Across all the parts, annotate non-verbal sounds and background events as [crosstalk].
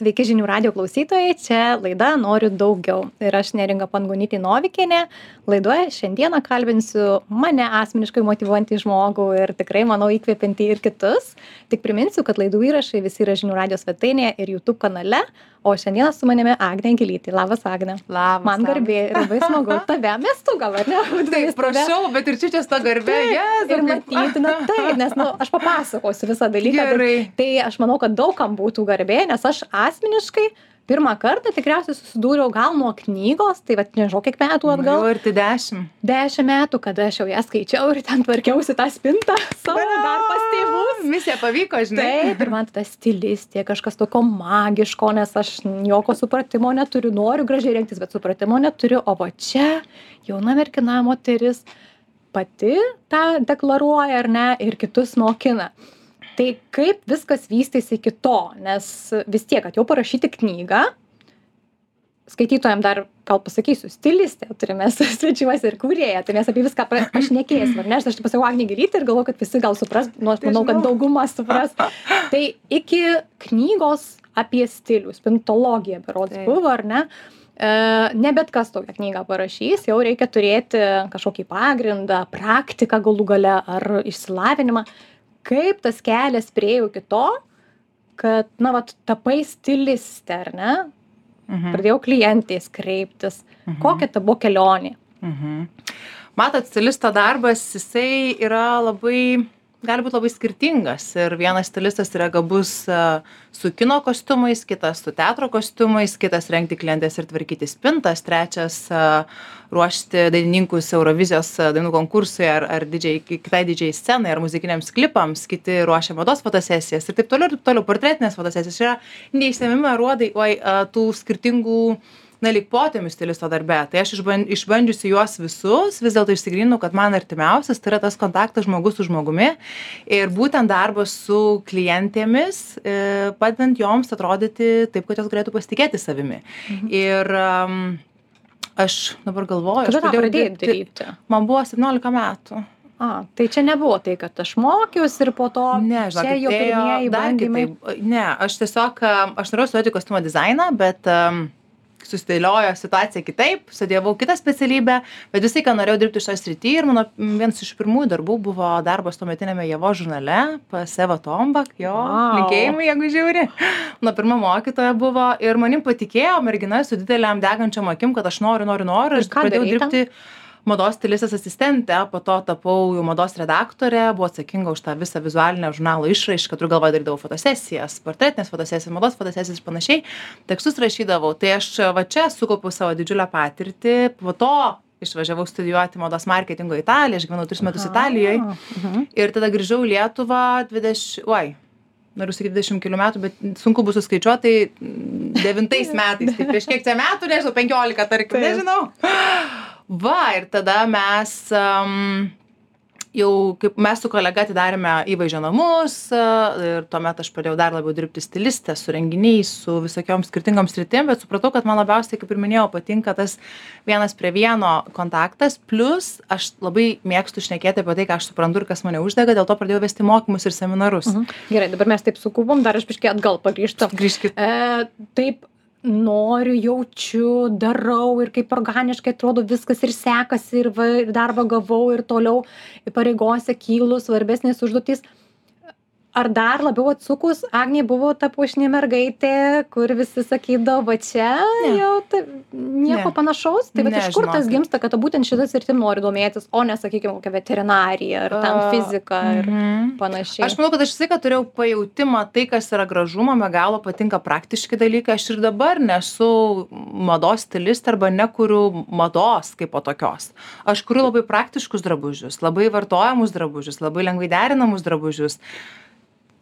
Sveiki žinių radio klausytojai, čia laida Noriu daugiau. Ir aš neringa Pangonytė Novikinė. Laidoje šiandieną kalbinsiu mane asmeniškai motivuojantį žmogų ir tikrai, manau, įkvėpinti ir kitus. Tik priminsiu, kad laidų įrašai visi yra žinių radio svetainėje ir YouTube kanale. O šiandieną su manimi Agnė Gilytė. Labas, Agnė. Labas. Man garbė ir labai smagu. [laughs] Tave mes tu gal, ar ne? Taip, prašau, bet ir čia čia ta garbė. Yes, ir matyti, na taip, nes nu, aš papasakosiu visą dalyką. Gerai. Tai aš manau, kad daugam būtų garbė, nes aš asmeniškai pirmą kartą tikriausiai susidūriau gal nuo knygos, tai va, nežinau, kiek metų atgal. Gal ir tai dešimt. Dešimt metų, kada aš jau ją skaičiau ir ten tvarkiausi tą spintą [laughs] savo dar pas tėvus. Misija pavyko, žinai. Taip, ir man ta stilistė, kažkas tokio magiško, nes aš jokio supratimo neturiu, noriu gražiai rengtis, bet supratimo neturiu, o va čia jauna mergina moteris pati tą deklaruoja ar ne ir kitus mokina tai kaip viskas vystėsi iki to? Nes vis tiek kad jau parašyti knygą skaitytojam dar gal pasakysiu stilistė turime [laughs] svečiuose ir kūrėja tai mes apie viską pašnekėsim ar ne? Aš taip pasakau agnė gilytė ir galvoju kad visi gal supras nu aš manau kad dauguma supras. [laughs] Tai iki knygos apie stilių spintologija berods buvo ar ne? E, ne bet kas tokią knygą parašys jau reikia turėti kažkokį pagrindą praktiką galų gale ar išsilavinimą kaip tas kelias priėjo iki to, kad, na, vat, tapai stilistė, ar ne? Mhm. Pradėjau klientės kreiptis. Mhm. Kokia ta buvo kelionė? Mhm. Matot, stilisto darbas, jisai yra labai gali būt labai skirtingas. Ir vienas stilistas yra gabus su kino kostiumais kitas su teatro kostiumais kitas rengti klientes ir tvarkyti spintas trečias ruošti dainininkus eurovizijos dainų konkursui ar ar didžiai kitai didžiajai scenai ar muzikiniams klipams kiti ruošia mados fotosesijas ir taip toliau ir taip toliau. Portretinės fotosesijos čia yra neišsemiami aruodai oi tų skirtingų na lyg potėpių stilisto darbe tai aš išban išbandžiusi juos visus vis dėlto išsigryninau kad man artimiausias tai yra tas kontaktas žmogus su žmogumi ir būtent darbas su klientėmis e, padedant joms atrodyti taip kad jos galėtų pasitikėti savimi Mhm. ir aš dabar galvoju aš pradėjau dirbti man buvo 17 metų A, tai čia nebuvo tai, kad aš mokiausi ir po to Ne, čia žinokit, jau ėjo pirmieji bandymai. kitaip. Ne, aš tiesiog, aš norėjau studijuoti kostiumo dizainą, bet um, susidėliojo situacija kitaip, studijavau kitą specialybę, bet visai, ką norėjau dirbti šitoje srityje ir mano vienas iš pirmųjų darbų buvo darbas tuometinėme Jevo žurnale pas Eva Tombak, jo, Vau. linkėjimai, jeigu žiūri. Mano pirma mokytoja buvo ir manim patikėjo mergina su dideliam degančiam akim, kad aš noriu, noriu, noriu. Ir pradėjau darei ten? Mados stilistės asistentė, po to tapau jau mados redaktorė, buvau atsakinga už tą visą vizualinę žurnalo išraišką, turiu galvoje darydavau fotosesijas, portretinės fotosesijas, mados fotosesijas ir panašiai, tekstus rašydavau. Tai aš va čia sukaupiau savo didžiulę patirtį, po to išvažiavau studijuoti mados marketingo į Italiją, aš gyvenau 3 metus Italijoje Mhm. ir tada grįžau į Lietuvą 20, oi, noriu sakyti 20 kelių metų, bet sunku bus suskaičiuoti, tai mm, devintais metais, tai prieš kiek čia metų, nežinau, 15 tarkim, Taip. nežinau. Va, ir tada mes um, jau, kaip mes su kolega atidarėme įvaizdžio namus uh, ir tuomet aš pradėjau dar labiau dirbti stilistė su renginiais, su visokiom skirtingom sritim, bet supratau, kad man labiausiai, kaip ir minėjau, patinka tas vienas prie vieno kontaktas, plus aš labai mėgstu šnekėti apie tai, ką aš suprantu ir kas mane uždega, dėl to pradėjau vesti mokymus ir seminarus. Mhm. Gerai, dabar mes taip sukubom, dar aš biškiai atgal pagrįžtam. Grįžkit. E, taip noriu, jaučiu, darau ir kaip organiškai atrodo viskas ir sekasi ir, va, ir darbą gavau ir toliau pareigose kylu svarbesnės užduotys. Ar dar labiau atsukus, Agnė buvo ta puošnė mergaitė, kur visi sakydavo, va čia Ne. jau ta, nieko Ne. panašaus. Tai va Ne, iš kur tas žinokit. gimsta, kad būtent šitas ir tim nori domėtis, o ne, sakykime, kokia veterinarija ar ten fizika ir mhm. panašiai. Aš manau, kad aš visą laiką turėjau pajūtimą, tai, kas yra gražu, man be galo patinka praktiški dalykai. Aš ir dabar nesu mados stilistė arba nekuriu mados kaip po tokios. Aš kuriu labai praktiškus drabužius, labai vartojamus drabužius, labai lengvai derinamus drabužius.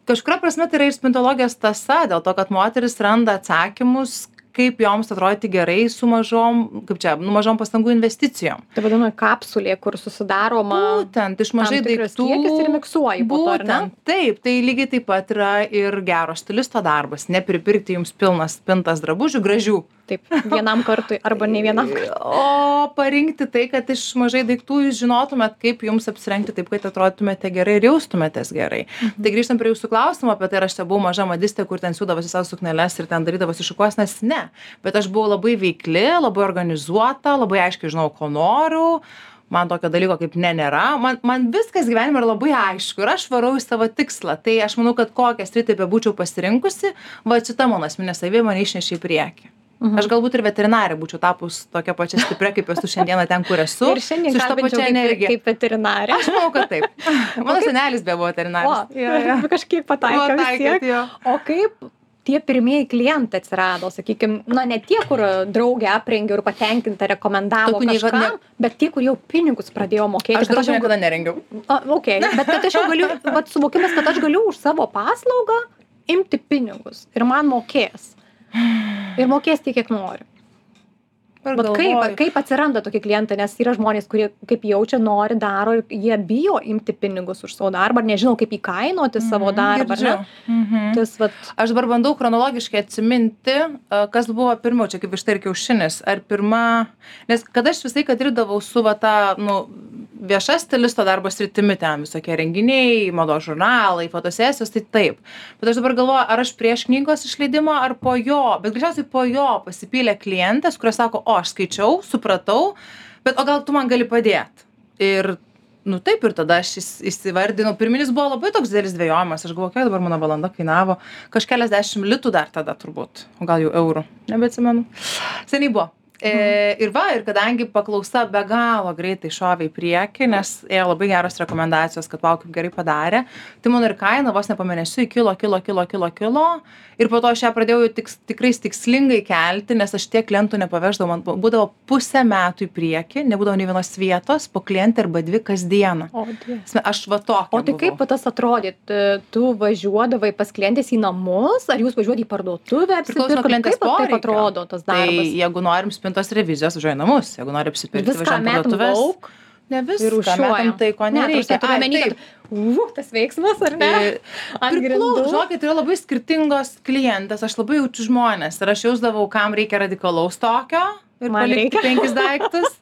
Kažkuria prasme tai yra ir spintologijos tasa, dėl to, kad moteris randa atsakymus, kaip joms atrodyti gerai su mažom, kaip čia, nu, mažom pastangų investicijom. Tai vadinama kapsulė, kur susidaroma Būtent iš mažai daiktų. ir miksuoji po to, ar ne? Taip, tai lygiai taip pat yra ir gero stilisto darbas. Nepripirkti jums pilnas spintas drabužių gražių. Taip vienam kartui arba ne vienam [laughs] o parinkti tai kad iš mažai daiktų jūs žinotumėt kaip jums apsirengti taip kad atrodytumėte gerai ir jaustumėtės gerai. Tai grįžtant prie jūsų klausimo apie tai ar aš čia buvau maža madistė kur ten siūdavosi sau sukneles ir ten darydavosi šukuosenas ne. Bet aš buvau labai veikli labai organizuota labai aiškiai žinojau ko noriu. Man tokio dalyko kaip ne nėra. Man man viskas gyvenime yra labai aišku ir aš varau į savo tikslą. Tai aš manau kad kokią sritį bebūčiau pasirinkusi vat šita mano asmeninė savybė mane išnešė į priekį aš galbūt ir veterinarė būčiau tapus tokia pačia stipria kaip esu šiandieną ten kur esu [laughs] ir šiandien su šita kalbinčiau pačia kaip, kaip veterinarė aš manau kad taip [laughs] mano senelis beje buvo o, veterinaras Jo, jo. [laughs] kažkaip pataikė. O kaip tie pirmieji klientai atsirado, sakykime, na ne tie, kur draugė aprengė ir patenkinta rekomendavo Tokių kažkam, bet tie, kur jau pinigus pradėjo mokėti. aš kad draugų jau- niekada nerengiau A, okay. bet kad aš jau galiu, vat, suvokimas, kad aš galiu už savo paslaugą imti pinigus ir man mokės. Ir mokės tiek, kiek Vat galvoju, kaip, kaip atsiranda tokie klientai, nes yra žmonės, kurie kaip jaučia, nori, daro ir jie bijo imti pinigus už savo darbą, ar nežino, kaip įkainoti savo darbą. ar ne? girdžiu. Mhm. Tas, vat, Aš dabar bandau chronologiškai atsiminti, kas buvo pirmiau, čia kaip iš tai ir kiaušinis. Ar pirma, nes kada aš visai, kad dirbdavau su va tą, nu, vieša stilisto darbo sritimi, ten visokie renginiai, mados žurnalai, fotosesijos, tai taip. Bet aš dabar galvoju, ar aš prieš knygos išleidimą, ar po jo, bet greičiausiai po jo pasipylė klientės, kurios sako, o aš skaičiau, supratau, bet o gal tu man gali padėti. Ir nu taip ir tada aš įs- įsivardinau. Pirminis buvo labai toks didelis dvejojimas. Aš galvoju kiek dabar mano valanda kainavo. Kažkeliasdešim litų dar tada turbūt. O gal jau eurų. Nebeatsimenu. Seniai buvo E, ir va, ir kadangi paklausa be galo greitai šovė į priekį, nes ėjo labai geros rekomendacijos, kad wow, kaip gerai padarė, tai mano ir kaina vos ne po mėnesių kilo, kilo, kilo, kilo, kilo. Ir po to aš ją pradėjau jau tiks, tikrai tikslingai kelti, nes aš tiek klientų nepaveždavau, man būdavo pusę metų į priekį, nebūdavo nei vienos vietos, po klientą arba dvi kasdieną. o. Prasme, Aš va tokia. o tai kaip tas atrodė? Tu- važiuodavai pas klientės į namus, ar jūs važiuodai į parduotuvę? Priklauso nuo apsipirkt? klientės Kaip taip poreikio. atrodo tas Tai darbas? jeigu norim spintos revizijos, važiuoji į namus, jeigu nori apsipirkti, Viską metam lauk Ne viską, metam tai, ko Ne, nereikia. turiu Ai, taip. uh, tas veiksmas, ar ne? [laughs] Ant Priklauso, žinokit, yra labai skirtingos klientės, aš labai jaučiu žmonės ir aš jausdavau, kam reikia radikalaus tokio ir Man reikia. penkis daiktus,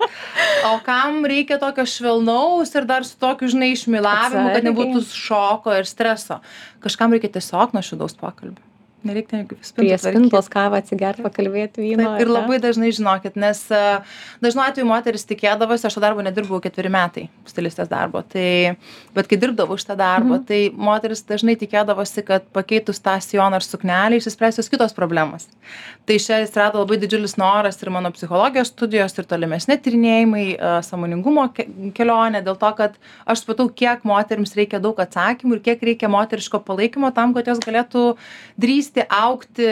o kam reikia tokio švelnaus ir dar su tokiu, žinai, išmilavimu, kad nebūtų šoko ir streso. Kažkam reikia tiesiog nuošidaus pokalbio. Jokių spintų Prie spintos kavą atsigerti, pakalbėti vyno. Taip, ir labai dažnai žinokit, nes a, dažnu atveju moteris tikėdavosi, aš to darbo nedirbau ketveri metai, stilistės darbo, tai, bet kai dirbdavau šitą darbą, Mhm. tai moteris dažnai tikėdavosi, kad pakeitus tą sijoną ar suknelį išsispręsios kitos problemos. Tai čia atsirado labai didžiulis noras ir mano psichologijos studijos ir tolimesni tyrinėjimai, a, samoningumo ke- kelionė, dėl to, kad aš supratau, kiek moterims reikia daug atsakymų ir kiek reikia moteriško palaikymo tam, kad jos galėtų drįsti aukti,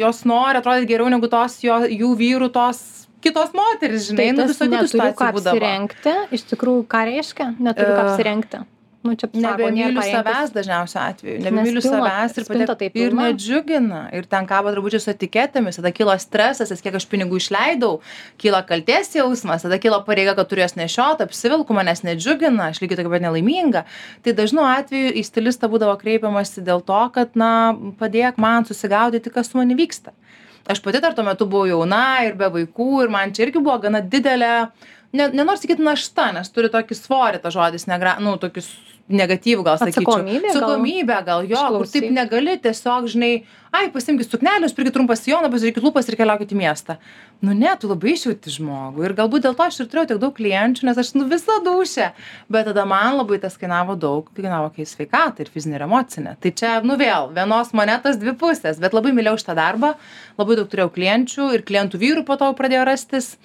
jos nori atrodyti geriau negu tos jo, jų vyrų, tos kitos moteris, žinai, nu visokių tų situacijų būdavo. apsirengti. Iš tikrųjų, ką reiškia? Neturiu ką apsirengti. Nu, čia Nebemyliu savęs dažniausiu atveju, nebemyliu savęs ir, spinta padėk, tai ir pilna. nedžiugina. Ir ten kabo drabužiai su etiketėmis, tada kilo stresas, kiek aš pinigų išleidau, kyla kalties jausmas, tada kilo pareiga, kad turiu jas nešioti, apsivilku, manęs nedžiugina, aš lygiai tokia pat nelaiminga. Tai dažnu atveju į stilistą būdavo kreipiamasi dėl to, kad, na, padėk man susigaudyti, kas su manimi vyksta. Aš pati dar tuo metu buvau jauna ir be vaikų ir man čia irgi buvo gana didelė, ne, nenoriu sakyti našta, nes turi tokį svorį, ta žodis, negra, nu, tokius negatyvų gal sakyčiau. Atsakomybė gal? Jo, kur taip negali tiesiog, žinai, ai, pasimkit suknelės, pirkit trumpą sijoną, pasidarykit lūpas ir keliaukit į miestą. Nu ne, tu labai išjauti žmogų. Ir galbūt dėl to aš ir turėjau tiek daug klienčių, nes aš nu visą dušę. Bet tada man labai tas kainavo daug, kainavo kai sveikatą ir fizinę ir emocinę. Tai čia, nu vėl, vienos monetos dvi pusės, bet labai mylėjau šitą darbą, labai daug turėjau klienčių ir klientų vyrų po to pradėjo rastis.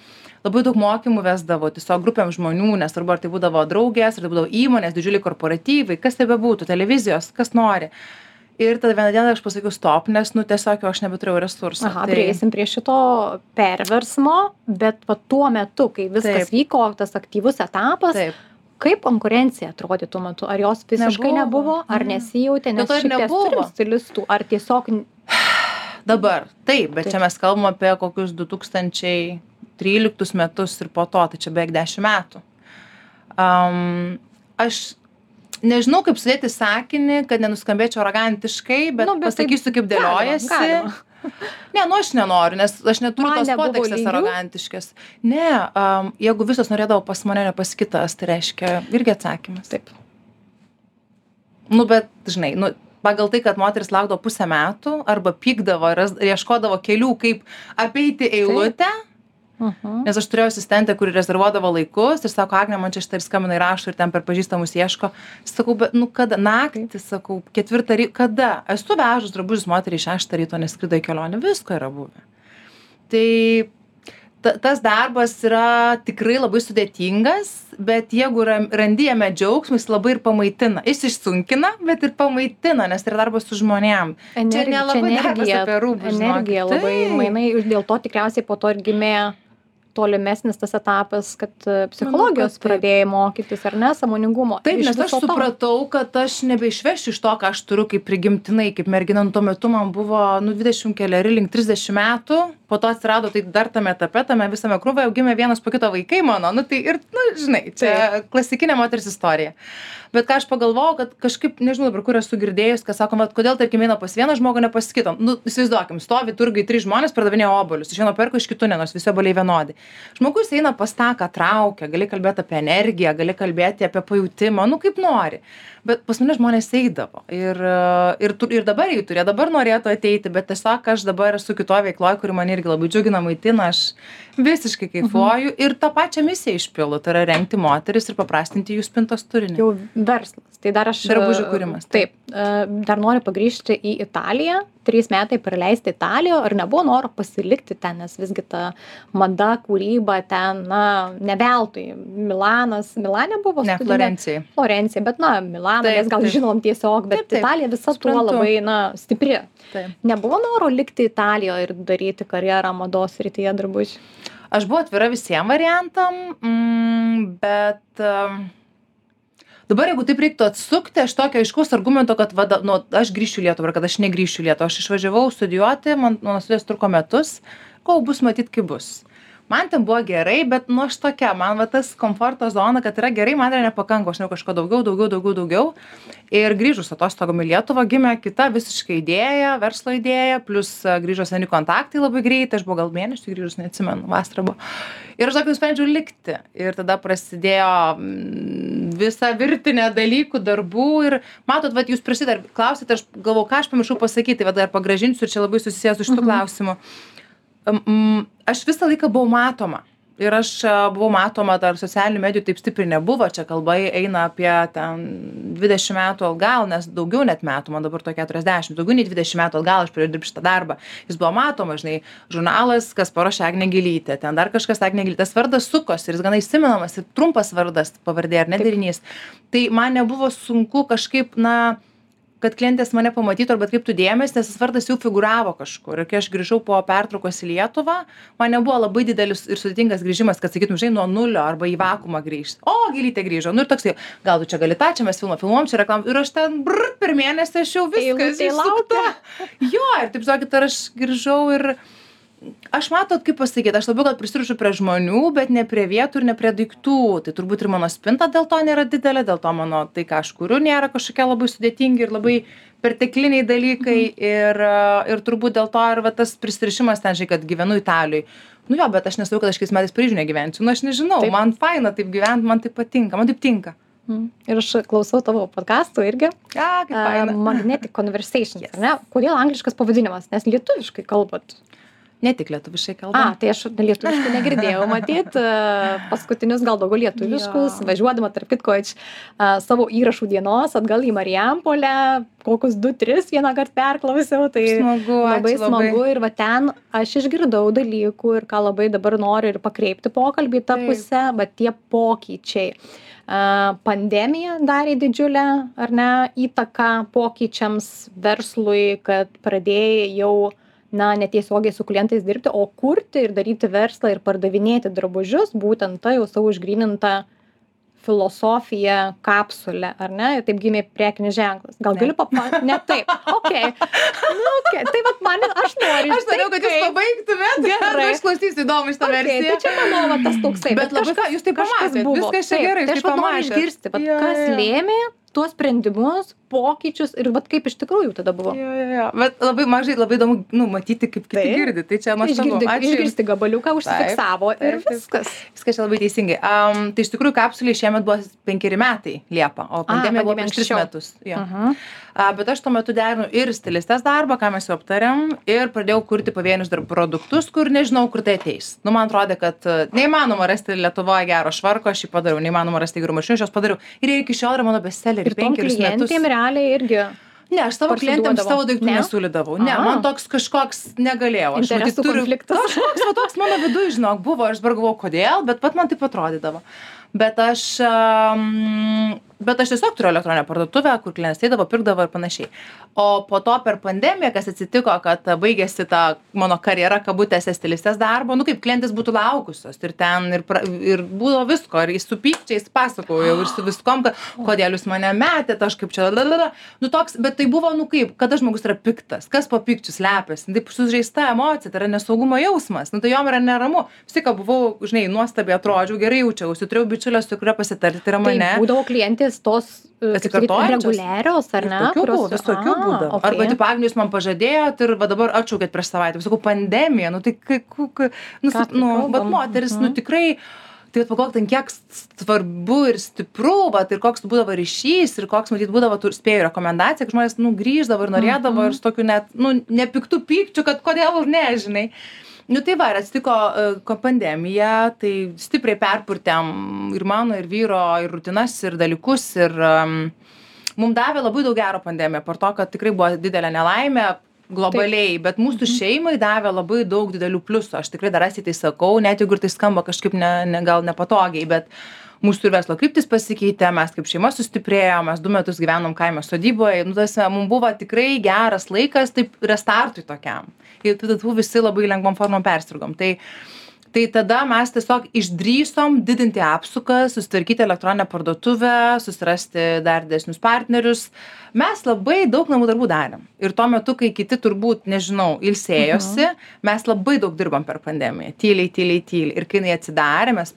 Labai daug mokymų vesdavo tiesiog grupėm žmonių, nesvarbu, ar tai būdavo draugės, ar tai būdavo įmonės, didžiuliai korporatyvai, kas tai bebūtų, televizijos, kas nori. Ir tada vieną dieną aš pasakiau stop, nes, nu, tiesiog jau aš nebeturėjau resursų. Aha, prieisim prie šito perversmo, bet va tuo metu, kai viskas Taip. vyko, tas aktyvus etapas, Taip. kaip konkurencija atrodė tuo metu? Ar jos visiškai nebuvo, Nebuvo. ar Ne. nesijautė, nes šiaip nebuvo. stilistų, ar tiesiog [sighs] Dabar, taip, bet Taip. čia mes kalbam apie kokius 2013 metus ir po to, tai čia beveik 10 metų. Um, aš nežinau, kaip sudėti sakinį, kad nenuskambėčiau arogantiškai, bet Nu, bet taip pasakysiu, kaip dėliojasi. galima, galima. Ne, nu aš nenoriu, nes aš neturiu Man tos potekstės lygių. arogantiškės. Ne, um, jeigu visos norėdavo pas mane, ne pas kitas, tai reiškia irgi atsakymas. Taip. Nu, bet, žinai, nu, pagal tai, kad moteris laukdavo pusę metų arba pykdavo ir ieškodavo kelių, kaip apeiti eilutę, Mhm. nes aš turėjau asistentę, kuri rezervuodavo laikus ir sako, Agne, man čia šitą ir skambina ir rašo ir ten per pažįstamus ieško. Sakau, bet, nu, kada, naktį, sakau, ketvirtą ryto, kada? Esu vežus drabužius moteriai šeštą ryto, neskrido į kelionę, visko yra buvę. Tai ta, tas darbas yra tikrai labai sudėtingas, bet jeigu ra- randi jame džiaugsmą, jis labai ir pamaitina. Jis išsunkina, bet ir pamaitina, nes tai yra darbas su žmonėm. Energi- nelabai darbas apie rūbus, energija žinokit. labai Taip. mainai dėl to tikriausiai po to ir gimė tolimesnis tas etapas, kad e, psichologijos kad pradėjai mokytis, ar ne, samoningumo. Taip, nes aš supratau, kad aš nebeišvešiu iš to, ką aš turiu kaip prigimtinai, kaip mergina, nu, tuo metu man buvo, nu, 20 keliari link 30 metų, po to atsirado tai dar tame etape, tame visame krūvoje, gimė vienas po kito vaikai mano, nu, tai ir, nu, žinai, čia klasikinė moters istorija. Bet ką aš pagalvojau, kad kažkaip, nežinau dabar, kur esu girdėjus, kad sakom, vat, kodėl, tarkim, eina pas vieną žmogų, ne pas kitą. Nu, įsivaizduokim, stovi turgai trys žmonės, pardavinėja obolius, iš vieno perka, iš kitų ne, nors visi oboliai vienodi. Žmogus eina pas tą, ką traukia, gali kalbėti apie energiją, gali kalbėti apie pajutimą, nu kaip nori. Bet pas mane žmonės eidavo. Ir, ir, ir dabar jų turėjo, dabar norėtų ateiti, bet tiesiog aš dabar esu kitoje veikloje, kuri man irgi labai džiugina, maitina, aš visiškai kaifuoju mhm. ir tą pačią misiją išpilu, tai yra rengti moteris ir paprastinti jų spintos turinį. Jau verslas. Tai dar aš. Drabužių e, kūrimas, Taip. e, Dar noriu pagrįžti į Italiją. Trys metai praleisti Italijoje. Ar nebuvo noro pasilikti ten, nes visgi ta mada, kūryba ten, na, ne veltui. Milanas, Milane buvo Ne, Florencijai. Florencija, bet, na, Milaną mes gal žinom tiesiog, bet. Italija visa tuo labai, na, stipri. Taip. Nebuvo noro likti Italijoje ir daryti karjerą mados rytyje drabužių. Aš buvau atvira visiems variantam, mm, bet um, dabar jeigu taip reiktų atsukti, aš tokio aiškaus argumento, kad vada, nu, aš grįšiu į Lietuvą ar kad aš negrįšiu į Lietuvą. Aš išvažiavau studijuoti, man, mano studijos truko metus, kol bus matyt, kaip bus. Man ten buvo gerai, bet nu aš tokia, man va tas komforto zona, kad yra gerai, man yra nepakanka, aš žinau kažko daugiau, daugiau, daugiau, daugiau. Ir grįžus atostogom į Lietuvą gimė kita visiškai idėja, verslo idėja, plus a, grįžo seni kontaktai labai greitai, aš buvau gal mėnesį grįžus, neatsimenu, vasarą buvo. Ir aš tokį nusprendžiau likti. Ir tada prasidėjo mm, visa virtinė dalykų, darbų. Ir matot, vat, jūs prisidar, klausėte, aš galvoju, ką aš pamiršau pasakyti, vad dar pagražinsiu ir čia labai susijęs su šitų mhm. klausimu. Mm, aš visą laiką buvau matoma. Ir aš a, buvau matoma, dar socialinių medijų taip stipriai nebuvo, čia kalba eina apie ten 20 metų atgal, nes daugiau net metų, man dabar to 40, daugiau nei 20 metų atgal aš pradėjau dirbti šitą darbą. Jis buvo matomas, žinai, žurnalas, kas paruošė Agnė Gilytė, ten dar kažkas Agnė Gilytė, tas vardas sukosi ir jis gana įsimenamas ir trumpas vardas pavardė ar nederinys. Tai man nebuvo sunku kažkaip, na, kad klientės mane pamatytų arba atkreiptų dėmesį, nes tas vardas jau figuravo kažkur. Ir kai aš grįžau po pertraukos į Lietuvą, man nebuvo labai didelis ir sudėtingas grįžimas, kad sakytum, žinai, nuo nulio arba į vakumą grįžti. O, gilytė grįžo. Nu ir toks, gal tu čia gali tą, čia mes filmą filmuom, čia reklam. Ir aš ten, brr, per mėnesį aš jau viskas išsukta. Jo, ir taip sakėt, ar aš grįžau ir aš matot, kaip pasakyti, aš labiau gal prisirišu prie žmonių, bet ne prie vietų ir ne prie daiktų. Tai turbūt ir mano spinta dėl to nėra didelė, dėl to mano tai, ką aš kuriu, nėra kažkokie labai sudėtingi ir labai pertekliniai dalykai. Ir, ir turbūt dėl to ir va, tas prisirišimas ten, žinai, kad gyvenu Italijoje. Nu jo, bet aš nesakau, kad aš kiais metais Paryžiuje negyvensiu. Nu aš nežinau, Taip. taip. man faina taip gyventi, man tai patinka, man taip tinka. Mm. Ir aš klausau tavo podkastų irgi. A, kaip Uh. Magnetic [laughs] Conversations. Yes. Ne? Kodėl angliškas pavadinimas? Nes lietuviškai kalbat. Ne tik lietuviškai A, kalbam. tai aš lietuviškai negirdėjau, [laughs] matyt, uh, paskutinius gal daugiau lietuviškus, Jo. važiuodama tarp kitko iš uh, savo įrašų dienos atgal į Marijampolę, kokius 2-3 vieną kartą perklausiau, tai Smagu, labai ačiū smagu ir va ten aš išgirdau dalykų ir ką labai dabar noriu ir pakreipti pokalbį tą Taip. pusę, bet tie pokyčiai. A, Pandemija darė didžiulę, ar ne, įtaką pokyčiams verslui, kad pradėjai jau, na, netiesiogiai su klientais dirbti, o kurti ir daryti verslą ir pardavinėti drabužius, būtent ta jau savo išgrininta filosofija kapsulė, ar ne? Ir taip gimė prekinis ženklas. Gal galiu papasakoti? Ne taip. Ok. Nu, okay. Tai vad man, aš noriu. Aš norėjau, kad jūs pabaigtumėt. Gerai. Aš klausysiu įdomu šitą Okay, versiją. tai čia mano va, tas toksai. Bet labai ką, jūs tai buvo. viskas čia gerai, Tai aš tai vat noriu išgirsti, vat, kas lėmė tuos sprendimus, pokyčius ir vat kaip iš tikrųjų tada buvo. Jo, jo, jo. Bet labai mažai, labai įdomu, nu, matyti, kaip kiti Taip. girdi. Tai čia nuostabu. Išgirdi, Ačiū išgirsti gabaliuką, užsifiksavo ir taip, taip. viskas. Viskas čia labai teisingai. Um, tai iš tikrųjų kapsuliai šiemet buvo penkeri metai Liepa, o pandemija buvo pandemija prieš tris metus. Jo. Mhm. A, bet aš tuo metu derinu ir stilistės darbą, ką mes jau aptarėm, ir pradėjau kurti pavienius dar produktus, kur nežinau, kur tai ateis. Nu, man atrodė, kad e, neįmanoma rasti Lietuvoje gero švarko, aš jį padariau, neįmanoma rasti gerų mašinų, aš juos padariau. Ir jie iki šiol yra mano. Ir tom klientėm realiai irgi Ne, aš savo Parsiduodavo. savo daiktų Ne? nesiūlydavau. Ne, A. man toks kažkoks negalėjau. Aš Interesų konfliktas. Kažkoks, va, toks mano viduje, žinok, buvo, aš dabar galvoju, kodėl, bet pat man taip atrodydavo. Bet aš, um, bet aš tiesiog turiu elektroninę parduotuvę, kur klientas eidavo, pirkdavo ir panašiai. O po to per pandemiją, kas atsitiko, kad baigėsi ta mano karjera kabutėse stilistės darbo, nu kaip klientas būtų laukusios ir ten ir, pra, ir buvo visko, ir su pykčiais pasakojau ir su viskom, kad kodėl jūs mane metėte, aš kaip čia, lalala. nu toks, bet tai buvo, nu kaip, kada žmogus yra piktas, kas po pykčių slepiasi, taip sužeista emocija, tai yra nesaugumo jausmas, nu tai jom yra neramu. Vis tik, buvau, žinai, nuostabiai atrodžiau, gerai jaučiausi, turėjau bičiulę, su kuria pasitarti, tai yra tai mane. būdavo klientės tos e, Atsikartojančios? reguliarios, ar ne? Tokių kurios- visokių būdavo. okei. Arba, tipo, Agnius man pažadėjot ir va dabar atšaukėt prieš savaitę. Sakau, pandemija, nu tai, kai, ku- ku- nu, Ką su- nu, bet moteris, nu Mhm. tikrai, tai pagalvok ten kiek svarbu ir stipru, vat, ir koks būdavo ryšys, ir koks, matyt, būdavo, tu spėjai rekomendacija, kad žmonės, nu, grįždavo ir norėdavo, Mhm. ir su tokiu net, nu, nepiktų pykčių, kad kodėl nežinai. Nu tai va, ir atsitiko uh, ko pandemija, tai stipriai perpurtėm ir mano, ir vyro, ir rutinas, ir dalykus, ir um, mums davė labai daug gero pandemija, par to, kad tikrai buvo didelė nelaimė globaliai, bet mūsų šeimai davė labai daug didelių pliusų. Aš tikrai dar rasiai tai sakau, net jeigu ir tai skamba kažkaip ne, ne, gal nepatogiai, bet mūsų ir verslo kryptis pasikeitė, mes kaip šeima sustiprėjome, mes du metus gyvenom kaimo sodyboje, nu, tas mums buvo tikrai geras laikas taip restartui tokiam. Ir tada tų visi labai lengvom formom persirgom. Tai, tai tada mes tiesiog išdrysom didinti apsuką, susitvarkyti elektroninę parduotuvę, susirasti dar didesnius partnerius. Mes labai daug namų darbų darėm. Ir tuo metu, kai kiti turbūt, nežinau, ilsėjosi, mes labai daug dirbam per pandemiją. Tyliai, tyliai, tyliai. Ir kai jinai atsidarė, mes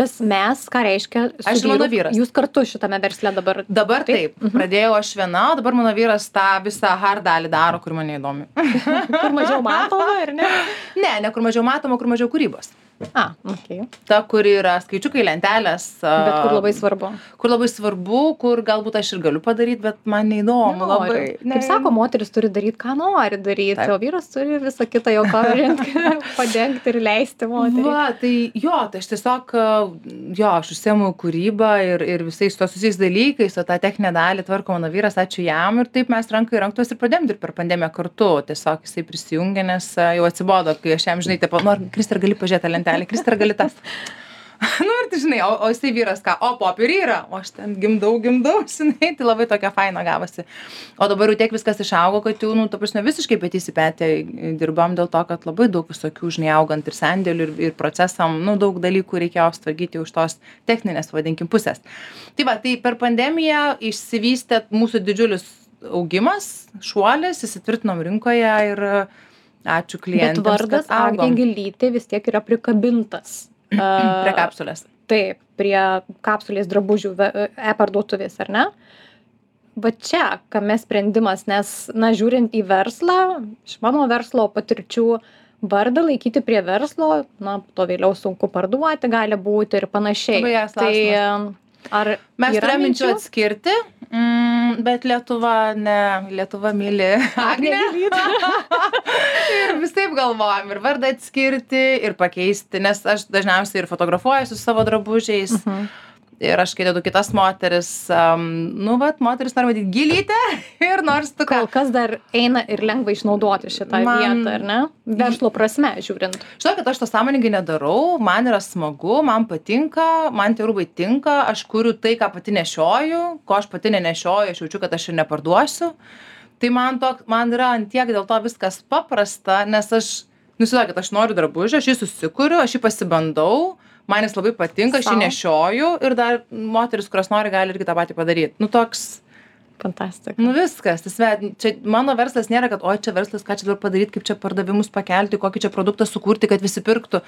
Tas mes, ką reiškia, Aš ir mano vyras. Jūs kartu šitame versle dabar. Dabar taip, Taip, mhm. pradėjau aš viena, o dabar mano vyras tą visą hard dalį daro, kur man įdomi. [laughs] Kur mažiau matoma, ar ne? ne, ne kur mažiau matoma, kur mažiau kūrybos. A, okay. Ta, kur yra skaičiukai, lentelės. Bet kur labai svarbu. Kur labai svarbu, kur galbūt aš ir galiu padaryti, bet man neįdomu Nenori. labai. Kaip sako, moteris turi daryti, ką nori daryti, Taip. o vyras turi visą kitą jau pavarinkti, [laughs] padengti ir leisti moteriai. Va, tai jo, tai aš tiesiog, jo, aš užsiemu kūrybą ir, ir visais to susijęs dalykais, o tą techninę dalį tvarko mano vyras, ačiū jam ir taip mes rankai ranktos ir pradėjom dirbti per pandemiją kartu. Tiesiog jisai prisijungė, nes jau atsibodo, kai aš jam, žinai, taip, nors Kristar gali pažiūrėti tą lentelę, Kristar gali tas. [laughs] nu ir tai žinai, o, o jisai vyras ką, o popierį yra, o aš ten gimdau, gimdau, [laughs] žinai, tai labai tokia faina gavosi. O dabar jau tiek viskas išaugo, kad jau, nu, ta prasme, visiškai petys į petį dirbam dėl to, kad labai daug visokių, žinai, augant ir sandėlių, ir, ir procesam, nu, daug dalykų reikėjo sutvarkyti už tos techninės, vadinkim, pusės. Tai va, tai per pandemiją išsivystė mūsų didžiulis augimas, šuolis, įsitvirtinom rinkoje ir ačiū Bet klientams. vardas kad augom. Agnė Gilytė vis tiek yra prikabintas. [clears throat] Prie A, kapsulės. Taip, prie kapsulės drabužių e-parduotuvės, ar ne? Va čia, kame sprendimas, nes, na, žiūrint į verslą, iš mano verslo patirčių, vardą laikyti prie verslo, na, to vėliau sunku parduoti gali būti ir panašiai. Tai ar Mes turėjome minčių atskirti, mm, bet Lietuva, ne, Lietuva myli [laughs] Agnę. [laughs] ir visai galvojam, ir vardą atskirti, ir pakeisti, nes aš dažniausiai ir fotografuoju su savo drabužiais. Mhm. Ir aš kai dedu kitas moteris, um, nu, vat, moteris nori matyti gilytę [laughs] ir nors tu Kol ką. kas dar eina ir lengva išnaudoti šitą Man- vietą, ar ne? Verslo prasme žiūrint. Žinau, kad aš to sąmoningai nedarau, man yra smagu, man patinka, man tie rūbai tinka, aš kuriu tai, ką pati nešioju, ko aš pati nenešioju, aš jaučiu, kad aš ir neparduosiu. Tai man, tok, man yra antiek dėl to viskas paprasta, nes aš, nusidokit, aš noriu drabužį, aš jį susikuriu, aš jį pasibandau, man jis labai patinka, aš jį nešioju ir dar moteris, kurios nori, gali irgi tą patį padaryti. Nu toks, Fantastika. nu viskas, tas, čia mano verslas nėra, kad oi čia verslas, ką čia dabar padaryti, kaip čia pardavimus pakelti, kokį čia produktą sukurti, kad visi pirktų.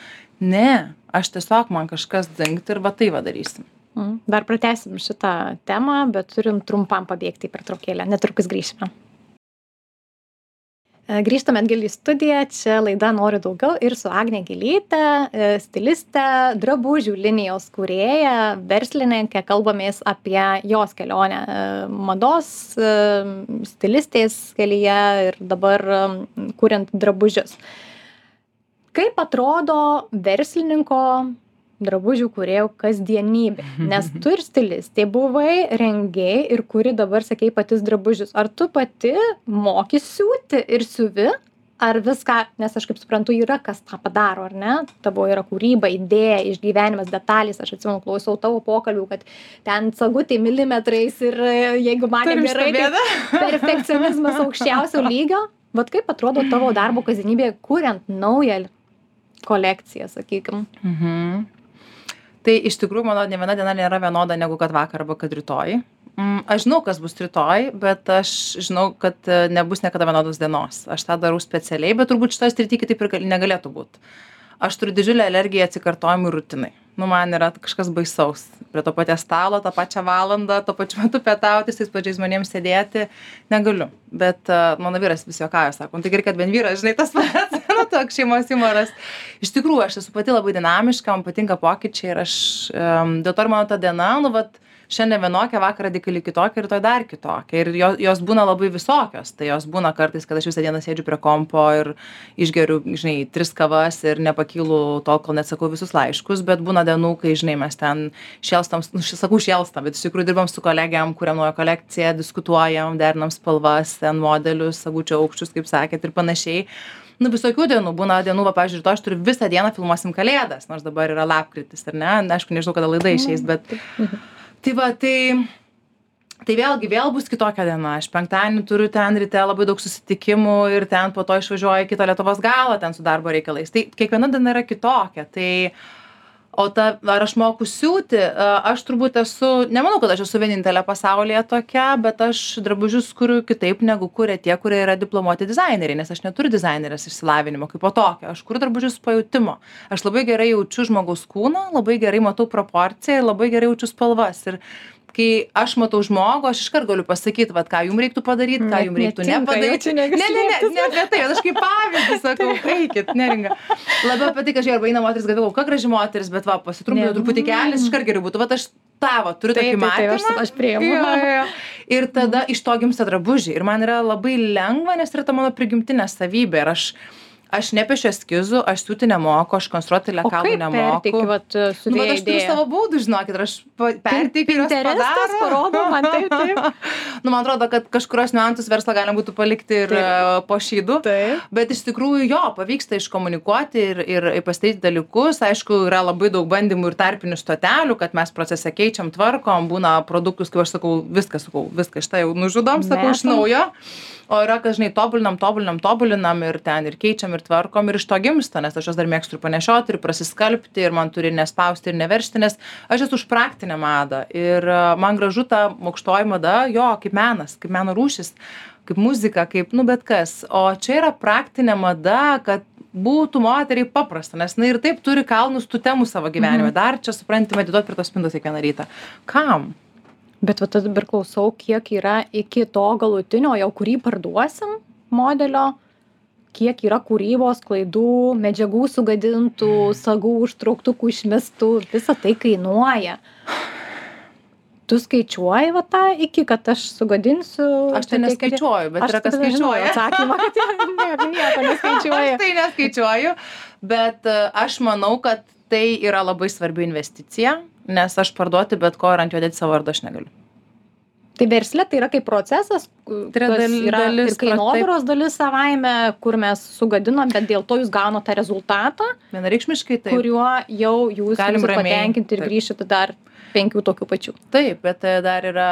Ne, aš tiesiog man kažkas dingti ir va tai va darysim. Mm. Dar pratesim šitą temą, bet turim trumpam pabėgti į pertraukėlę. Netrukus grįšime. E, grįžtame atgal į studiją, čia laida Noriu daugiau ir su Agne Gilytė, e, stilistė, drabužių linijos kūrėja, verslininkė, kalbamės apie jos kelionę e, mados stilistės kelyje ir dabar kuriant drabužius. Kaip atrodo verslininko drabužių kūrėjo kasdienybė. [laughs] Nes tu ir stilistė buvai rengei ir kuri dabar sakei patis drabužius. Ar tu pati moki siūti ir siuvi ar viską nes aš kaip suprantu yra kas tą padaro ar ne? Tavo yra kūryba idėja išgyvenimas detalės aš atsimenu klausau tavo pokalbių kad ten sagutė milimetrais ir jeigu matė gerai tai [laughs] perfekcionizmas aukščiausio lygio. Vat kaip atrodo tavo darbo kasdienybė kuriant naują kolekciją sakykim? Mhm tai iš tikrųjų mano nė viena diena nėra vienoda negu kad vakar arba kad rytoj. Mm, aš žinau kas bus rytoj bet aš žinau kad e, nebus niekada vienodos dienos. Aš tą darau specialiai bet turbūt šitoj srity kitaip ir negalėtų būt. Aš turiu didžiulę alergiją atsikartojimui rutinai nu man yra kažkas baisaus. Prie to paties stalo tą pačią valandą tuo pačiu metu pietauti su tais pačiais žmonėm sėdėti. Negaliu. Bet uh, mano vyras vis juokauja sako nu tai gerai kad bent vyras žinai tas pats. [laughs] Nu toks šeimos jumoras iš tikrųjų aš esu pati labai dinamiška man patinka pokyčiai ir aš dėl to ir mano ta diena nu vat šiandien vienokia vakar radikaliai kitokia rytoj dar kitokia. Ir jo jos būna labai visokios. Tai jos būna kartais kad aš visą dieną sėdžiu prie kompo ir išgeriu žinai tris kavas ir nepakylu tol kol neatsakau visus laiškus bet būna dienų kai žinai mes ten šėlstam nu sakau šėlstam bet iš tikrųjų dirbam su kolegėm kuriam naują kolekciją diskutuojam derinam spalvas ten modelius sagučių aukščius kaip sakėt ir panašiai. Nu visokių dienų būna dienų va pavyzdžiui rytoj aš turiu visą dieną filmuosim kalėdas nors dabar yra lapkritis ar ne? Aišku nežinau kada laida išeis bet tai va tai tai vėlgi vėl bus kitokia diena. Aš penktadienį turiu ten ryte labai daug susitikimų ir ten po to išvažiuoju į kitą lietuvos galą ten su darbo reikalais. Tai kiekviena diena yra kitokia. Tai o ta ar aš moku siūti? Aš turbūt esu nemanau kad aš esu vienintelė pasaulyje tokia bet aš drabužius kuriu kitaip negu kuria tie kurie yra diplomuoti dizaineriai nes aš neturiu dizainerės išsilavinimo kaipo tokio. Aš kuriu drabužius pajutimo aš labai gerai jaučiu žmogaus kūną labai gerai matau proporciją ir labai gerai jaučiu spalvas. Ir kai aš matau žmogų aš iškart galiu pasakyt vat ką jum reiktų padaryt ką jum reiktų nepadaryt. ne ne ne ne apie tai aš kaip pavyzdį sakau eikit neringa. Labiau apie tai kad žiūrėk arba eina moteris galvoja kokia graži moteris bet va pasitrumpina truputį kelias iškart geriau būtų. Vat aš tą va turiu tokį matymą aš priimu. jo, jo, ir tada iš to gimsta drabužiai. Ir man yra labai lengva nes yra ta mano prigimtinė savybė. Ir aš aš nepiešiu eskizų aš siūti nemoku aš konstruoti lekalų nemoku. vat nu bet aš turiu savo būdus žinokit ir aš pa- perteikiu ir jos padaro. parodo man, taip, taip. [laughs] nu man atrodo kad kažkurios niuansus verslą galima būtų palikti ir Taip. e, po šydu. Taip. Bet iš tikrųjų jo pavyksta iškomunikuoti ir ir pasidaryti dalykus. Aišku yra labai daug bandymų ir tarpinių stotelių kad mes procese keičiam tvarkom būna produktus kaip aš sakau viskas sakau viską šitą jau nužudom sakau iš naujo. O yra kad žinai tobulinam tobulinam tobulinam ir ten ir keičiam ir tvarkom ir iš to gimsta nes aš juos dar mėgstu ir panešioti ir prasiskalbti ir man turi nespausti ir neveržti nes aš esu už praktinę madą. Ir e, man gražu ta aukštoji mada jo kaip menas kaip meno rūšis kaip muzika kaip nu bet kas. O čia yra praktinė mada kad būtų moteriai paprasta nes jinai ir taip turi kalnus tų temų savo gyvenime. Dar čia supranti medituot prie tos spintos kiekvieną rytą. Kam? Bet va tada dabar klausau kiek yra iki to galutinio jau kurį parduosim modelio kiek yra kūrybos klaidų medžiagų sugadintų sagų užtrauktukų išmestų visa tai kainuoja. Tu skaičiuoji va tą iki kad aš sugadinsiu aš tai neskaičiuoju bet yra kas skaičiuoja. atsakymą kad nieko nieko [laughs] neskaičiuoji aš tai neskaičiuoju bet e, aš manau kad tai yra labai svarbi investicija nes aš parduoti bet ko ir ant jo dėti savo vardo aš negaliu tai versle tai yra kaip procesas Tai yra dal- yra dalis ir kainodaros dalis savaime kur mes sugadinam bet dėl to jūs gaunat tą rezultatą vienareikšmiškai taip. kuriuo jau jūs Galim patenkinti ir grįšit dar penkių tokių pačių. Taip bet e, dar yra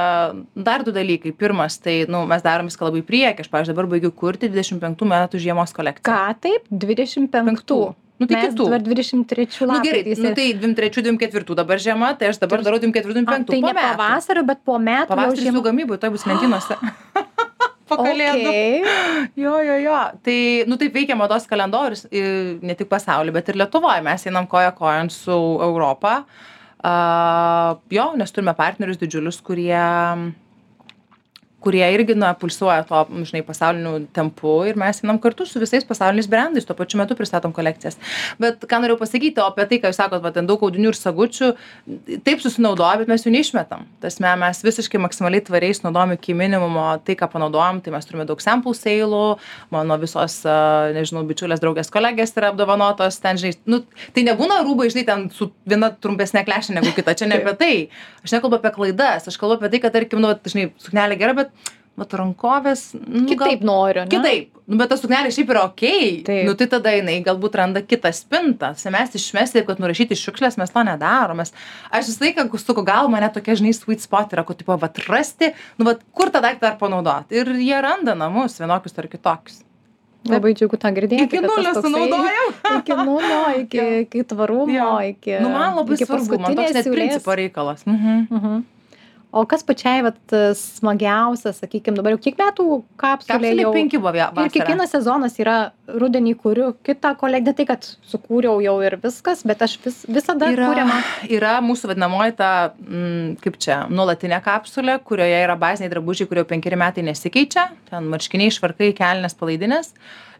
dar du dalykai. Pirmas tai nu mes darom viską labai į priekį. Aš pavyzdžiui dabar baigiu kurti dvidešim penktų metų žiemos kolekciją. Ką taip? Dvidešim penktų nu tai mes kitų. dabar dvidešim trečių nu gerai lapkritis nu tai dvim trečių dvim ketvirtų dabar žiema tai aš dabar darau dvim ketvirtų dvim A, penktų. tai ne pavasario bet po metų žiema su gamyboj tuoj bus lentynose. [gasps] Po kalėdų. Okei. jo jo jo. Tai nu taip veikia mados kalendorius ne tik pasauly bet ir lietuvoj mes einam koja kojon su europa. A, jo, nes turime partnerius didžiulius, kurie kurie irgi na pulsuoja tuo žinai pasauliniu tempu ir mes einam kartu su visais pasauliniais brendais tuo pačiu metu pristatom kolekcijas. Bet ką norėjau pasakyti o apie tai ką jūs sakot va ten daug audinių ir sagučių taip susinaudoja bet mes jų neišmetam. Ta prasme mes visiškai maksimaliai tvariai sunaudojam iki minimumo tai ką panaudojam tai mes turime daug sempl seilų mano visos nežinau bičiulės draugės kolegės yra apdovanotos ten žinai nu tai nebūna rūbai žinai ten su viena trumpesne kleše negu kita čia ne apie tai. Aš nekalbu apie klaidas aš kalbu apie tai kad tarkim nu vat žinai suknelė gera bet vat rankovės nu, Kitaip noriu, ne? Kitaip. Nu, bet ta suknelė šiaip yra ok. Taip. Nu, tai tada jinai galbūt randa kitą spintą. Mes išmesti, taip, kad nurašyti šiukšlės, mes to nedarom. Mes, aš visą laiką, suku, gal mane tokia, žinai, sweet spot yra, kad, tipo, vat rasti, nu, vat kur tą daiktą dar panaudoti. Ir jie randa namus vienokius ar kitokius. Labai džiugu tą girdėti. Iki nulio sunaudojau. [laughs] Iki nulio, iki, iki tvarumo, Jo. iki... Nu, man labai svarbu, man toks net principo reikalas. Mhm. Mhm. O kas pačiai vat, smagiausia, sakykime, dabar jau kiek metų kapsulė jau... penki buvo via- Ir vasarą. kiekvienas sezonas yra rudenį kuriu kitą kolekciją, tai kad sukūriau jau ir viskas, bet aš vis, visada yra, kuriama. yra mūsų vadinamoji ta, mm, kaip čia, nuolatinė kapsulė, kurioje yra baziniai drabužiai, kurie penkeri metai nesikeičia, ten marškiniai, švarkai, kelnes, palaidinės.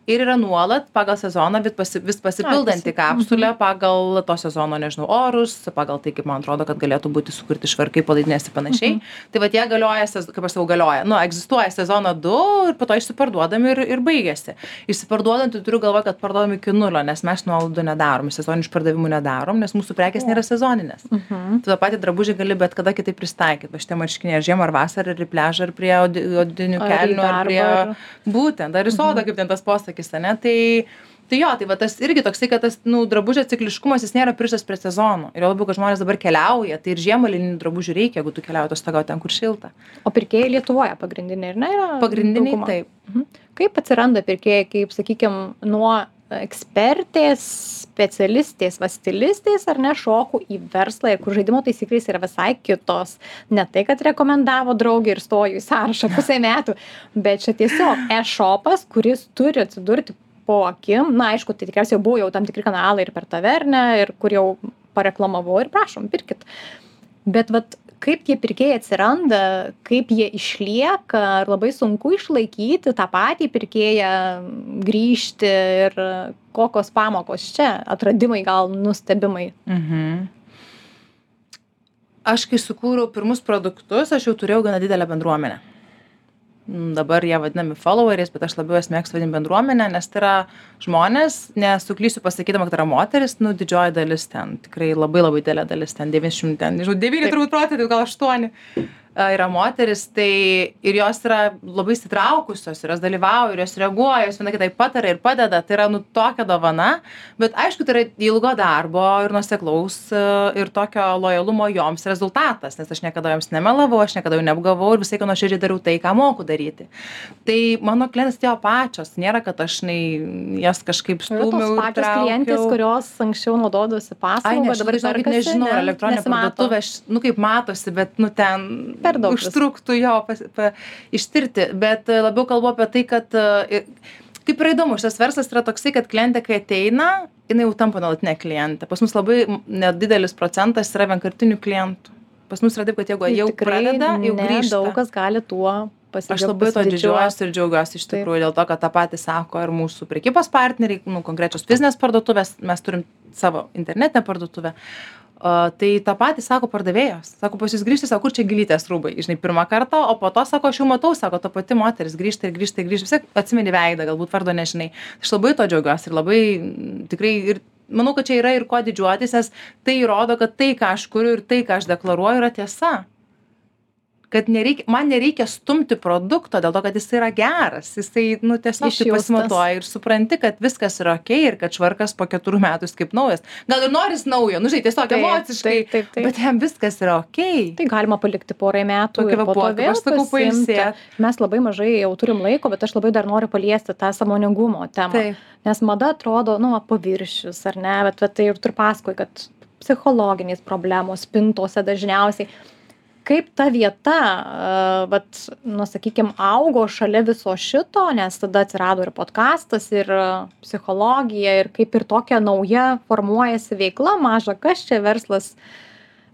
Ir yra nuolat pagal sezoną vis, pasi, vis pasipildanti pasi- kapsulė pagal to sezono, nežinau, orus, pagal tai, kaip man atrodo, kad galėtų būti sukurti švarkai, palaidinės ir panašiai. Tai va tie galioja, kaip aš sakau, galioja. Nu, egzistuoja sezono 2 ir po to išsiparduodami ir, ir baigėsi. Išsiparduodant, tai turiu galvoje, kad parduodami iki nulio, nes mes nuolaidų nedarom, sezoninių išpardavimų nedarom, nes mūsų prekės nėra sezoninės. Mhm. Tu tą patį drabužį gali bet kada kitaip pristaikyti. Va šitie marškiniai ar žiemą, ar vasarą, ar į pležą, ar prie odi- odinių kelnių, ar prie... Būtent, ar į sodą, kaip ten tas posakis, ne? Tai, tai jo, tai va tas irgi toksai, kad tas, nu, drabužio cikliškumas, jis nėra pririštas prie sezono. Ir jo labiau, kad žmonės dabar keliauja, tai ir žiemą lininių drabužių reikia, jeigu tu keliauji atostogauti ten, kur šilta. O pirkėjai Lietuvoje pagrindiniai, ir ne? Yra Pagrindiniai taip. Mhm. Kaip atsiranda pirkėjai, kaip, sakykime, nuo ekspertės, specialistės, va stilistės ar ne šokų į verslą ir kur žaidimo taisyklės yra visai kitos. Ne tai, kad rekomendavo draugė ir stojo į sąrašą pusę [laughs] metų, bet čia tiesiog e-shopas, kuris turi atsidurti po akim. Na, aišku, tai tikriausiai jau buvo jau tam tikri kanalai ir per tavernę, ir kur jau pareklamavau ir prašom, pirkit. Bet vat, kaip tie pirkėjai atsiranda, kaip jie išlieka, ar labai sunku išlaikyti tą patį pirkėją, grįžti ir kokios pamokos čia, atradimai gal nustebimai. Mhm. Aš kai sukūriau pirmus produktus, aš jau turėjau gana didelę bendruomenę. Dabar jie vadinami followeriais, bet aš labiau jas mėgstu vadinti bendruomenę, nes tai yra žmonės, nesuklysiu pasakydama, kad tai yra moteris, nu didžioji dalis ten, tikrai labai labai didelė dalis ten, 90, ten, nežinau, 9 turbūt procentų, gal 8 yra moteris, tai ir jos yra labai įsitraukusios, ir jos dalyvauja, ir jos reaguoja, jos viena kitai patarė ir padeda, tai yra nu tokia dovana, bet aišku, tai yra ilgo darbo ir nuseklaus ir tokio lojalumo joms rezultatas, nes aš niekada joms nemelavau, aš niekada jų neapgavau ir visai, kad nuoširdžiai dariau tai, ką moku daryti. Tai mano klientas atėjo pačios, nėra, kad aš nei, jas kažkaip stumiau. pačios traukiau. klientės, kurios anksčiau naudodavosi Ai, paslaugą, dabar žinokit, nežinau, elektroninė parduotuvė, nu kaip matosi, bet, nu ten Per daug užtruktų jo pas, pa, ištirti, bet e, labiau kalbu apie tai, kad e, kaip yra įdomu, šitas verslas yra toksai, kad klientė, kai ateina, jinai jau tampa nuolatinė klientė. Pas mus labai nedidelis procentas yra vienkartinių klientų. Pas mus yra taip, kad jeigu Tai jau pradeda, jau ne grįžta. Daug kas gali tuo pasidžiaugti. Aš labai to didžiuojuosi ir džiaugiuosi iš Taip. tikrųjų dėl to, kad tą patį sako ir mūsų prekybos partneriai, nu, konkrečios fizinės parduotuvės, mes turim savo internetinę parduotuvę. Uh, tai tą patį sako pardavėjos. Sako, pas jūs grįžti, sako, kur čia gilytės rūbai, žinai, pirmą kartą, o po to, sako, aš jau matau, sako, ta pati moteris grįžta ir grįžta ir grįžta, vis tiek atsimeni veidą, galbūt vardo nežinai. Aš labai to džiaugiuosi ir labai mm, tikrai ir manau, kad čia yra ir kuo didžiuotis, nes tai įrodo, kad tai, ką aš kuriu ir tai, ką aš deklaruoju, yra tiesa kad nereikia, man nereikia stumti produkto dėl to, kad jis yra geras. Jisai, nu, tiesiog taip Išjaustas. pasimatuoja ir supranti, kad viskas yra ok ir kad švarkas po keturių metų jis kaip naujas. Gal ir noris naujo, nu, žinai, tiesiog Taip, emociškai. taip, taip, taip. Bet jam viskas yra ok. Tai galima palikti porai metų Tokį ir po to vėl pasiimti. Mes labai mažai jau turim laiko, bet aš labai dar noriu paliesti tą samoningumo temą. Taip. Nes mada atrodo, nu, paviršius, ar ne, bet, bet tai ir tu paskui, kad psichologinės problemos spintose dažniausiai. Kaip ta vieta, vat, nu, sakykime, augo šalia viso šito, nes tada atsirado ir podkastas, ir psichologija, ir kaip ir tokia nauja formuojasi veikla, maža kas čia verslas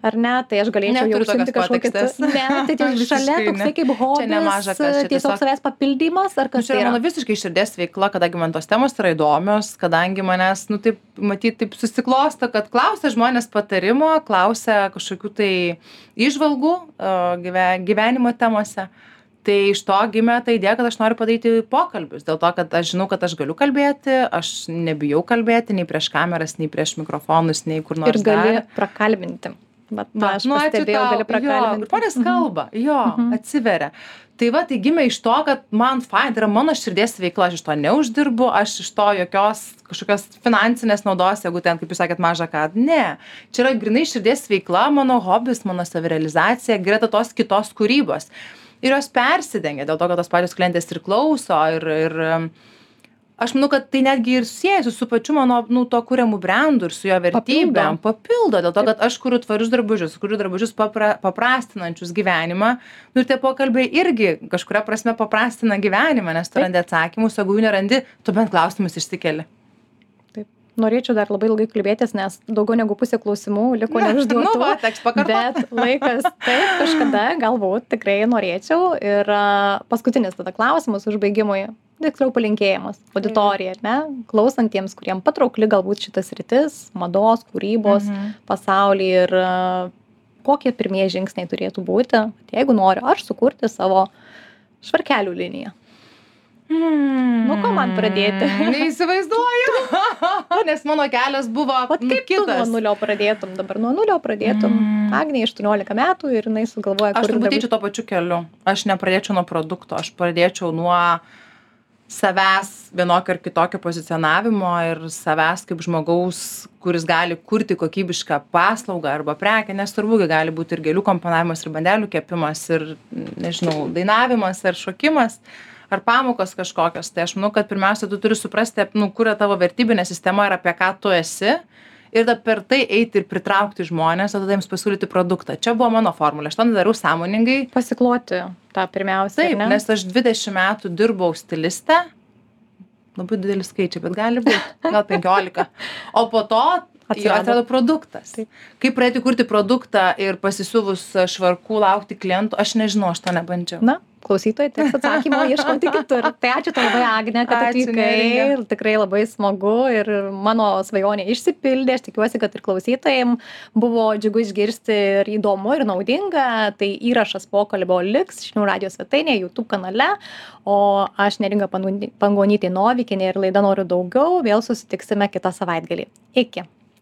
ar ne, tai aš galėčiau jau užsimti kažkokį... Ne, tai [laughs] Visiškai šalia toksai kaip hobis, nemaža tiesiog, tiesiog- savęs papildymas, ar Nu, kas čia tai yra mano visiškai širdies veikla, kadangi man tos temos yra įdomios, kadangi manęs, nu taip, matyt, taip susiklosto, kad klausia žmonės patarimo, klausia kažkokių tai išvalgų gyve, gyvenimo temose. Tai iš to gimė ta idėja, kad aš noriu padaryti pokalbius. Dėl to, kad aš žinau, kad aš galiu kalbėti, aš nebijau kalbėti nei prieš kameras, nei prieš mikrofonus, nei kur nors. Ir gali dar. prakalbinti. Bet Va, aš nu, pastebėjau, gali prakalbinti. Žmonės kalba, jo, Mhm. atsiveria. Tai va, tai gimė iš to, kad man fain, tai yra mano širdies veikla, aš iš to neuždirbu, aš iš to jokios kažkokios finansinės naudos, jeigu ten, kaip jūs sakėt, maža ką. Ne. Čia yra grinai širdies veikla, mano hobis, mano savirealizacija, greta tos kitos kūrybos. Ir jos persidengia dėl to, kad tos pačios klientės ir klauso ir, ir aš manau, kad tai netgi ir siejasi su pačiu mano, nu, to kuriamų brandų ir su jo vertybėm. Papildo, dėl to, kad aš kuriu tvarius drabužius, kuriu drabužius papra, paprastinančius gyvenimą. Nu, ir tie pokalbiai irgi kažkuria prasme paprastina gyvenimą, nes tu randi atsakymus, jeigu jų nerandi, tu bent klausimus išsikeli. Norėčiau dar labai ilgai kalbėtis, nes daugiau negu pusė klausimų liko neužduotų. Nu, va, teks pakartoti. Bet laikas, taip, kažkada galbūt tikrai norėčiau. Ir paskutinis tada klausimas užbaigimui, tiksliau palinkėjimas auditorijai, ar ne? Klausantiems, kuriems patraukli galbūt šitas rytis, mados, kūrybos Mhm. pasaulį ir kokie pirmieji žingsniai turėtų būti, jeigu noriu aš sukurti savo švarkelių liniją. Hmm. Nuo ko man pradėti? [laughs] Neįsivaizduoju. [laughs] Nes mano kelias buvo nu, kaip tu nuo nulio pradėtum dabar, nuo nulio pradėtum. Mm. Agnė 18 metų ir jinai sugalvoja, Aš kur turbūt eičiau to pačiu keliu. Aš nepradėčiau nuo produkto, aš pradėčiau nuo savęs vienokio ar kitokio pozicionavimo ir savęs kaip žmogaus, kuris gali kurti kokybišką paslaugą arba prekę, nes turbūt gali būti ir gėlių komponavimas, ir bandelių kepimas, ir, nežinau, dainavimas, ar šokimas, ar pamokos kažkokios. Tai aš manau, kad pirmiausia, tu turi suprasti, nu, kur yra tavo vertybinė sistema ir apie ką tu esi. Ir tada per tai eiti ir pritraukti žmonės, o tada jiems pasiūlyti produktą. Čia buvo mano formulė. Aš to nedariau sąmoningai, pasikloti tą pirmiausia. Taip, ne? nes aš 20 metų dirbau stiliste. Labai didelis skaičiai, bet gali būti. Gal 15. O po to Atsirado. atsirado, produktas. Taip. Kaip pradėti kurti produktą ir pasisiuvus švarkų laukti klientų, aš nežinau, aš to nebandžiau. Na, klausytojai, teks atsakymo [laughs] ieškoti kitur. Tai ačiū tau labai, Agne, kad Ačiū, atvykai. Neringa. Ir tikrai labai smagu ir mano svajonė išsipildė. Aš tikiuosi, kad ir klausytojams buvo džiugu išgirsti ir įdomu, ir naudinga. Tai įrašas pokalbio liks žinių radijos svetainėje, YouTube kanale. O aš neringa Pangonytė Novikinė ir laida noriu daugiau. Vėl susitiksime kitą savaitgalį. Iki.